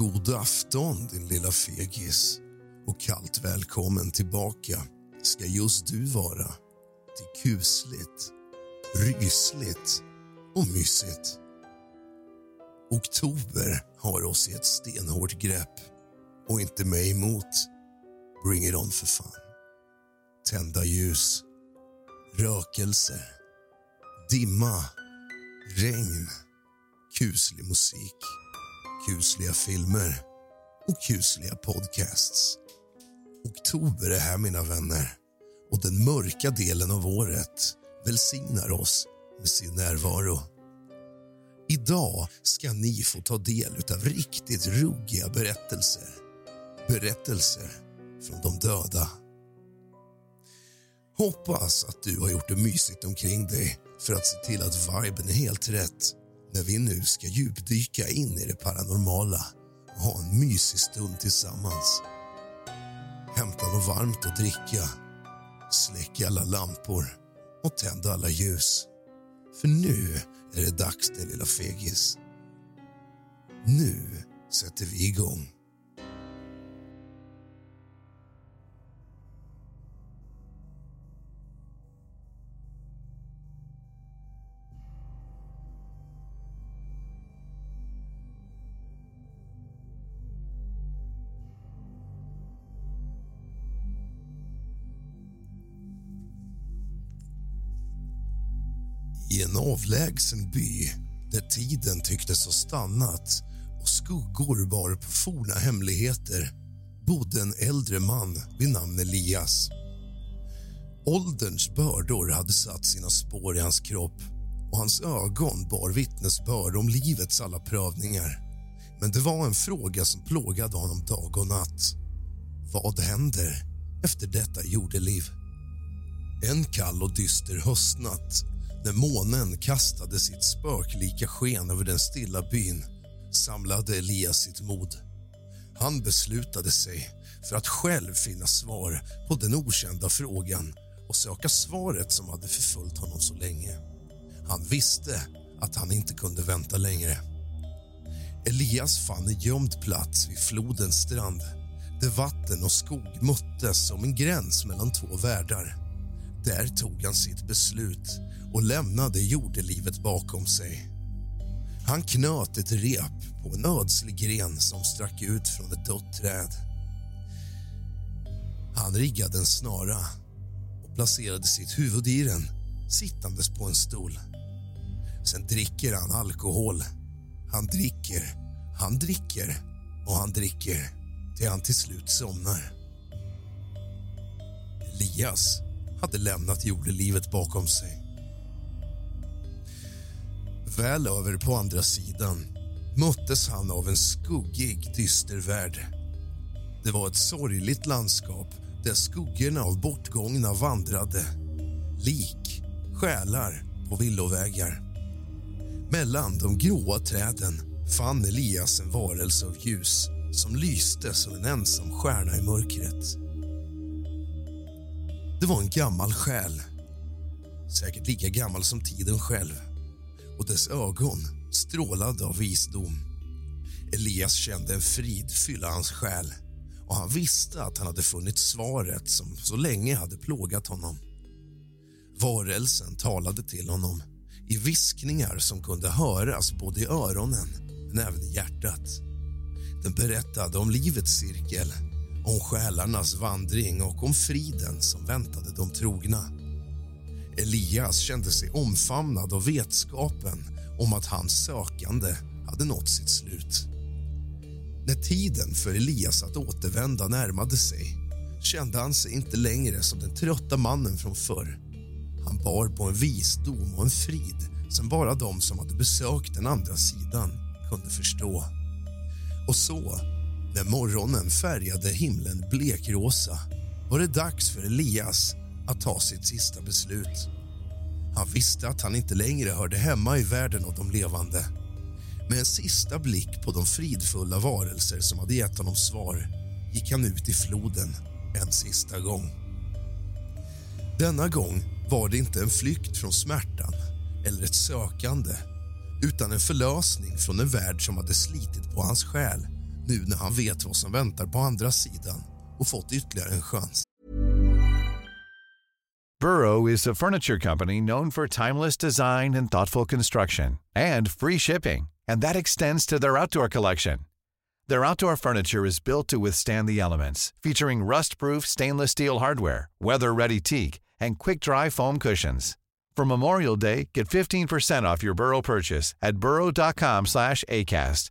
God afton, din lilla fegis. Och kallt välkommen tillbaka ska just du vara till kusligt, rysligt och mysigt. Oktober har oss i ett stenhårt grepp och inte mig emot. Bring it on för fan. Tända ljus, rökelse, dimma, regn, kuslig musik kusliga filmer och kusliga podcasts. Oktober är här, mina vänner, och den mörka delen av året välsignar oss med sin närvaro. Idag ska ni få ta del av riktigt ruggiga berättelser. Berättelser från de döda. Hoppas att du har gjort det mysigt omkring dig för att se till att viben är helt rätt när vi nu ska djupdyka in i det paranormala och ha en mysig stund tillsammans. Hämta något varmt att dricka, släck alla lampor och tänd alla ljus. För nu är det dags, din lilla fegis. Nu sätter vi igång. I en avlägsen by där tiden tycktes ha stannat och skuggor bar på forna hemligheter bodde en äldre man vid namn Elias. Ålderns bördor hade satt sina spår i hans kropp och hans ögon bar vittnesbörd om livets alla prövningar. Men det var en fråga som plågade honom dag och natt. Vad händer efter detta jordeliv? En kall och dyster höstnatt när månen kastade sitt spöklika sken över den stilla byn samlade Elias sitt mod. Han beslutade sig för att själv finna svar på den okända frågan och söka svaret som hade förföljt honom så länge. Han visste att han inte kunde vänta längre. Elias fann en gömd plats vid flodens strand där vatten och skog möttes som en gräns mellan två världar. Där tog han sitt beslut och lämnade jordelivet bakom sig. Han knöt ett rep på en ödslig gren som strack ut från ett dött träd. Han riggade en snara och placerade sitt huvud i den sittandes på en stol. Sen dricker han alkohol. Han dricker, han dricker och han dricker till han till slut somnar. Elias hade lämnat jordelivet bakom sig. Väl över på andra sidan möttes han av en skuggig, dyster värld. Det var ett sorgligt landskap där skuggorna av bortgångna vandrade. Lik, själar på villovägar. Mellan de gråa träden fann Elias en varelse av ljus som lyste som en ensam stjärna i mörkret. Det var en gammal själ, säkert lika gammal som tiden själv och dess ögon strålade av visdom. Elias kände en frid fylla hans själ och han visste att han hade funnit svaret som så länge hade plågat honom. Varelsen talade till honom i viskningar som kunde höras både i öronen men även i hjärtat. Den berättade om livets cirkel, om själarnas vandring och om friden som väntade de trogna. Elias kände sig omfamnad av vetskapen om att hans sökande hade nått sitt slut. När tiden för Elias att återvända närmade sig kände han sig inte längre som den trötta mannen från förr. Han bar på en visdom och en frid som bara de som hade besökt den andra sidan kunde förstå. Och så, när morgonen färgade himlen blekrosa var det dags för Elias att ta sitt sista beslut. Han visste att han inte längre hörde hemma i världen av de levande. Med en sista blick på de fridfulla varelser som hade gett honom svar gick han ut i floden en sista gång. Denna gång var det inte en flykt från smärtan eller ett sökande utan en förlösning från en värld som hade slitit på hans själ nu när han vet vad som väntar på andra sidan och fått ytterligare en chans. Burrow is a furniture company known for timeless design and thoughtful construction and free shipping, and that extends to their outdoor collection. Their outdoor furniture is built to withstand the elements, featuring rust-proof stainless steel hardware, weather-ready teak, and quick-dry foam cushions. For Memorial Day, get 15% off your Burrow purchase at burrow.com slash ACAST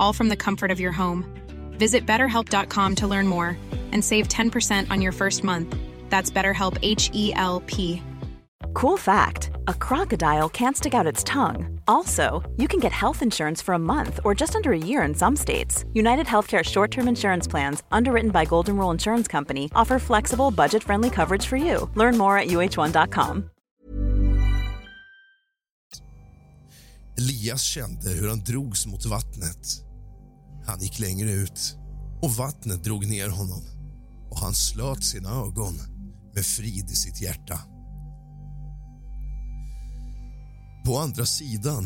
all from the comfort of your home. Visit betterhelp.com to learn more and save 10% on your first month. That's BetterHelp H E L P. Cool fact a crocodile can't stick out its tongue. Also, you can get health insurance for a month or just under a year in some states. United Healthcare short term insurance plans, underwritten by Golden Rule Insurance Company, offer flexible, budget friendly coverage for you. Learn more at uh1.com. Elias kände hur han drogs mot vattnet. Han gick längre ut och vattnet drog ner honom och han slöt sina ögon med frid i sitt hjärta. På andra sidan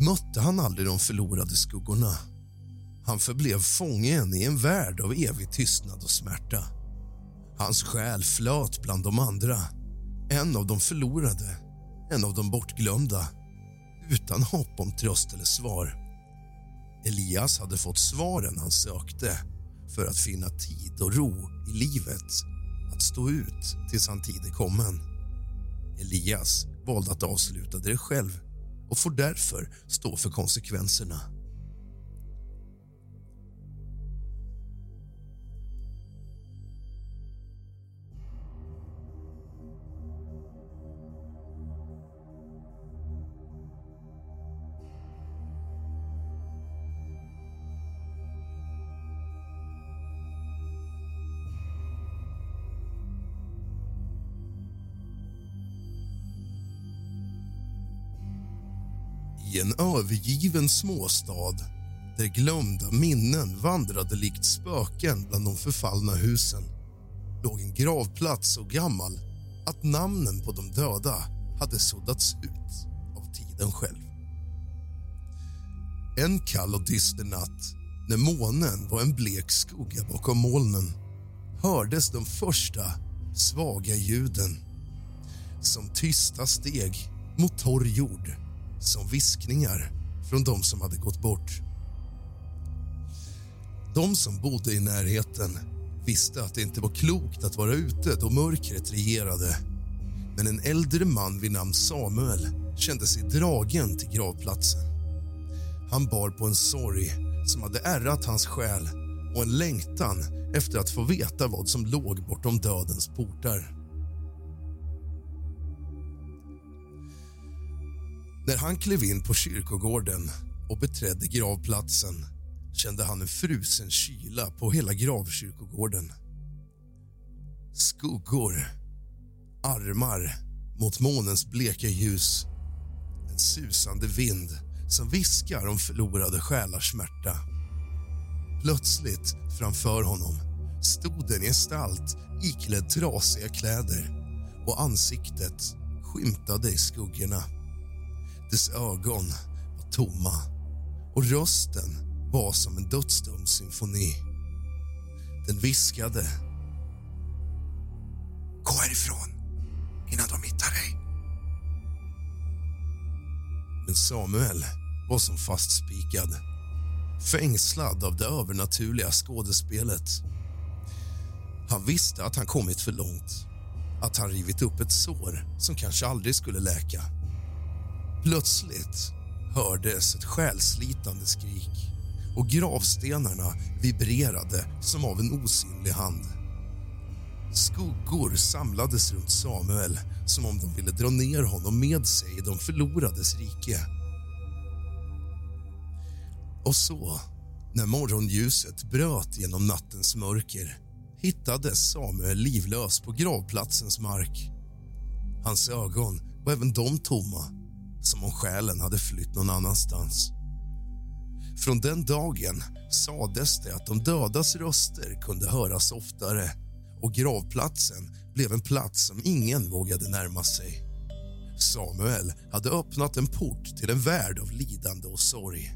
mötte han aldrig de förlorade skuggorna. Han förblev fången i en värld av evig tystnad och smärta. Hans själ flöt bland de andra. En av de förlorade, en av de bortglömda utan hopp om tröst eller svar. Elias hade fått svaren han sökte för att finna tid och ro i livet att stå ut tills han tid är kommen. Elias valde att avsluta det själv och får därför stå för konsekvenserna. En övergiven småstad där glömda minnen vandrade likt spöken bland de förfallna husen låg en gravplats så gammal att namnen på de döda hade suddats ut av tiden själv. En kall och dyster natt, när månen var en blek skugga bakom molnen hördes de första svaga ljuden som tysta steg mot torr jord, som viskningar från de som hade gått bort. De som bodde i närheten visste att det inte var klokt att vara ute då mörkret regerade. Men en äldre man vid namn Samuel kände sig dragen till gravplatsen. Han bar på en sorg som hade ärrat hans själ och en längtan efter att få veta vad som låg bortom dödens portar. När han klev in på kyrkogården och beträdde gravplatsen kände han en frusen kyla på hela gravkyrkogården. Skuggor, armar mot månens bleka ljus. En susande vind som viskar om förlorade själars smärta. Plötsligt framför honom stod en gestalt iklädd trasiga kläder och ansiktet skymtade i skuggorna. Dess ögon var tomma och rösten var som en dödsdömd symfoni. Den viskade. Gå härifrån innan de hittar dig. Men Samuel var som fastspikad fängslad av det övernaturliga skådespelet. Han visste att han kommit för långt, att han rivit upp ett sår som kanske aldrig skulle läka. Plötsligt hördes ett själslitande skrik och gravstenarna vibrerade som av en osynlig hand. Skuggor samlades runt Samuel som om de ville dra ner honom med sig i de förlorades rike. Och så, när morgonljuset bröt genom nattens mörker hittades Samuel livlös på gravplatsens mark. Hans ögon var även de tomma, som om själen hade flytt någon annanstans. Från den dagen sades det att de dödas röster kunde höras oftare och gravplatsen blev en plats som ingen vågade närma sig. Samuel hade öppnat en port till en värld av lidande och sorg.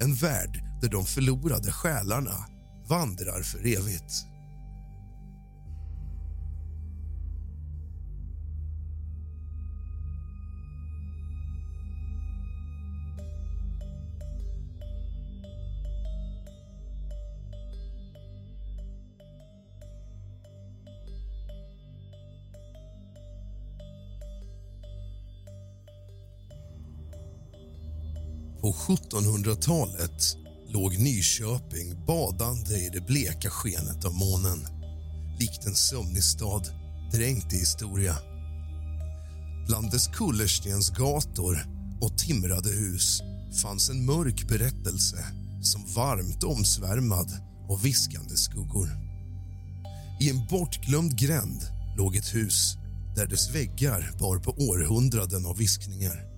En värld där de förlorade själarna vandrar för evigt. På 1700-talet låg Nyköping badande i det bleka skenet av månen likt en sömnig stad dränkt i historia. Bland dess kullerstensgator och timrade hus fanns en mörk berättelse som varmt omsvärmad av viskande skuggor. I en bortglömd gränd låg ett hus där dess väggar bar på århundraden av viskningar.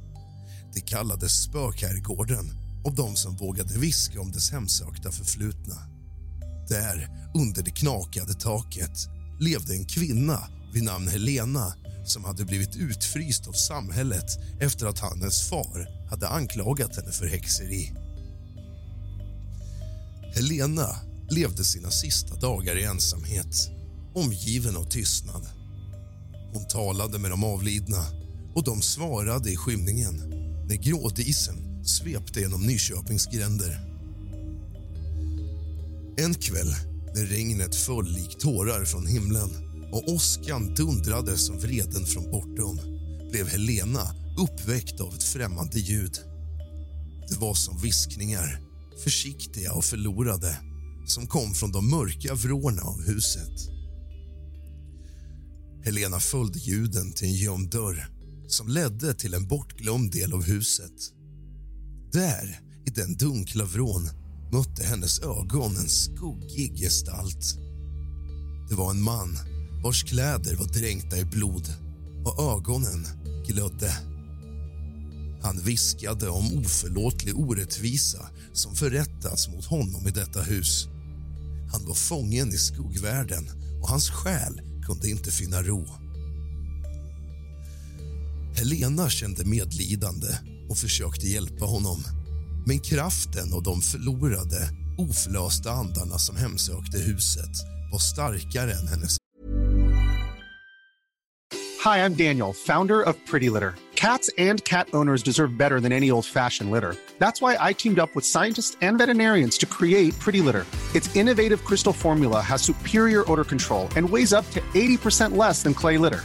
Det kallades spökherrgården av de som vågade viska om dess hemsökta förflutna. Där, under det knakade taket, levde en kvinna vid namn Helena som hade blivit utfryst av samhället efter att hennes far hade anklagat henne för häxeri. Helena levde sina sista dagar i ensamhet, omgiven av tystnad. Hon talade med de avlidna och de svarade i skymningen när grådisen svepte genom Nyköpings gränder. En kväll när regnet föll lik tårar från himlen och åskan dundrade som vreden från bortom blev Helena uppväckt av ett främmande ljud. Det var som viskningar, försiktiga och förlorade som kom från de mörka vrårna av huset. Helena följde ljuden till en gömd dörr som ledde till en bortglömd del av huset. Där, i den dunkla vrån, mötte hennes ögon en skuggig gestalt. Det var en man vars kläder var dränkta i blod och ögonen glödde. Han viskade om oförlåtlig orättvisa som förrättats mot honom i detta hus. Han var fången i skuggvärlden och hans själ kunde inte finna ro. Helena kände medlidande och försökte hjälpa honom. Men kraften och de förlorade, oförlösta andarna som hemsökte huset var starkare än hennes Hej, jag Daniel, founder of Pretty Litter. Cats and cat owners deserve better than any old-fashioned litter. That's why I teamed up with scientists and veterinarians to create Pretty Litter. Its innovative crystal formula has superior odor control and weighs up to 80% less than clay litter.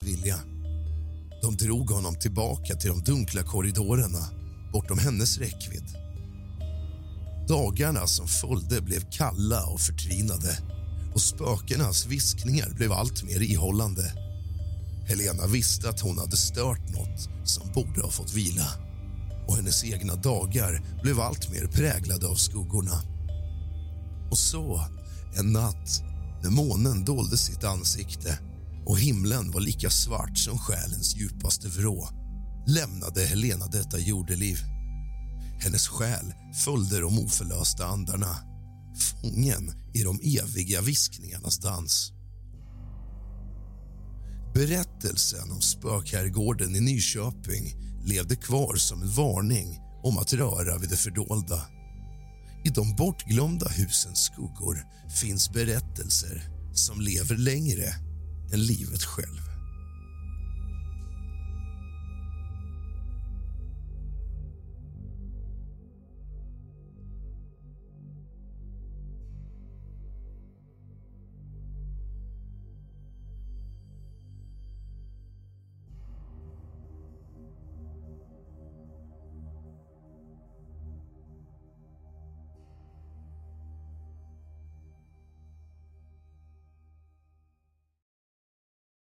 Vilja. De drog honom tillbaka till de dunkla korridorerna bortom hennes räckvidd. Dagarna som följde blev kalla och förtvinade och spökenas viskningar blev allt mer ihållande. Helena visste att hon hade stört något som borde ha fått vila och hennes egna dagar blev allt mer präglade av skuggorna. Och så, en natt, när månen dolde sitt ansikte och himlen var lika svart som själens djupaste vrå lämnade Helena detta jordeliv. Hennes själ följde de oförlösta andarna fången i de eviga viskningarnas dans. Berättelsen om spökherrgården i Nyköping levde kvar som en varning om att röra vid det fördolda. I de bortglömda husens skuggor finns berättelser som lever längre än livet själv.